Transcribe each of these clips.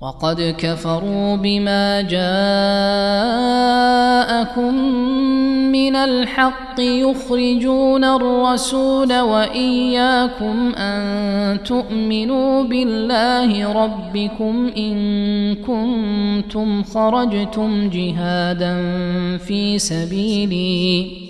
وقد كفروا بما جاءكم من الحق يخرجون الرسول وإياكم أن تؤمنوا بالله ربكم إن كنتم خرجتم جهادا في سبيلي.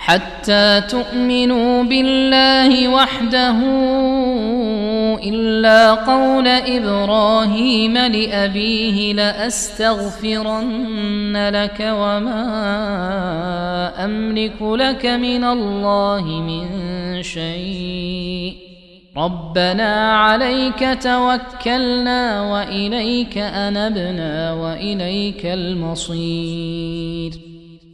حتى تؤمنوا بالله وحده إلا قول إبراهيم لأبيه لأستغفرن لك وما أملك لك من الله من شيء. ربنا عليك توكلنا وإليك أنبنا وإليك المصير.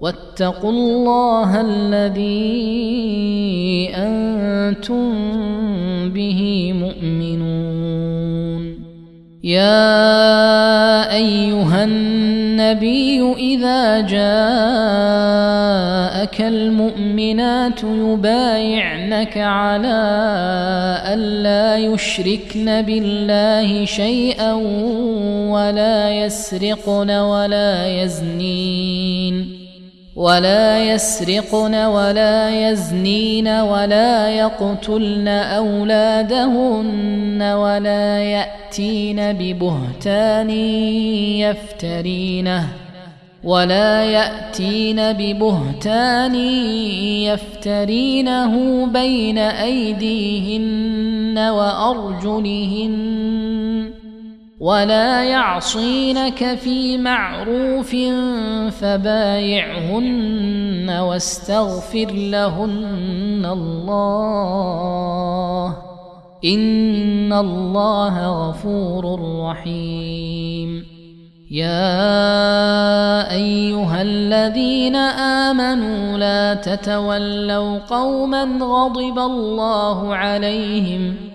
واتقوا الله الذي أنتم به مؤمنون. يا أيها النبي إذا جاءك المؤمنات يبايعنك على الا يشركن بالله شيئا ولا يسرقن ولا يزنين. ولا يسرقن ولا يزنين ولا يقتلن أولادهن ولا يأتين ببهتان يفترينه ولا يأتين ببهتان يفترينه بين أيديهن وأرجلهن ولا يعصينك في معروف فبايعهن واستغفر لهن الله ان الله غفور رحيم يا ايها الذين امنوا لا تتولوا قوما غضب الله عليهم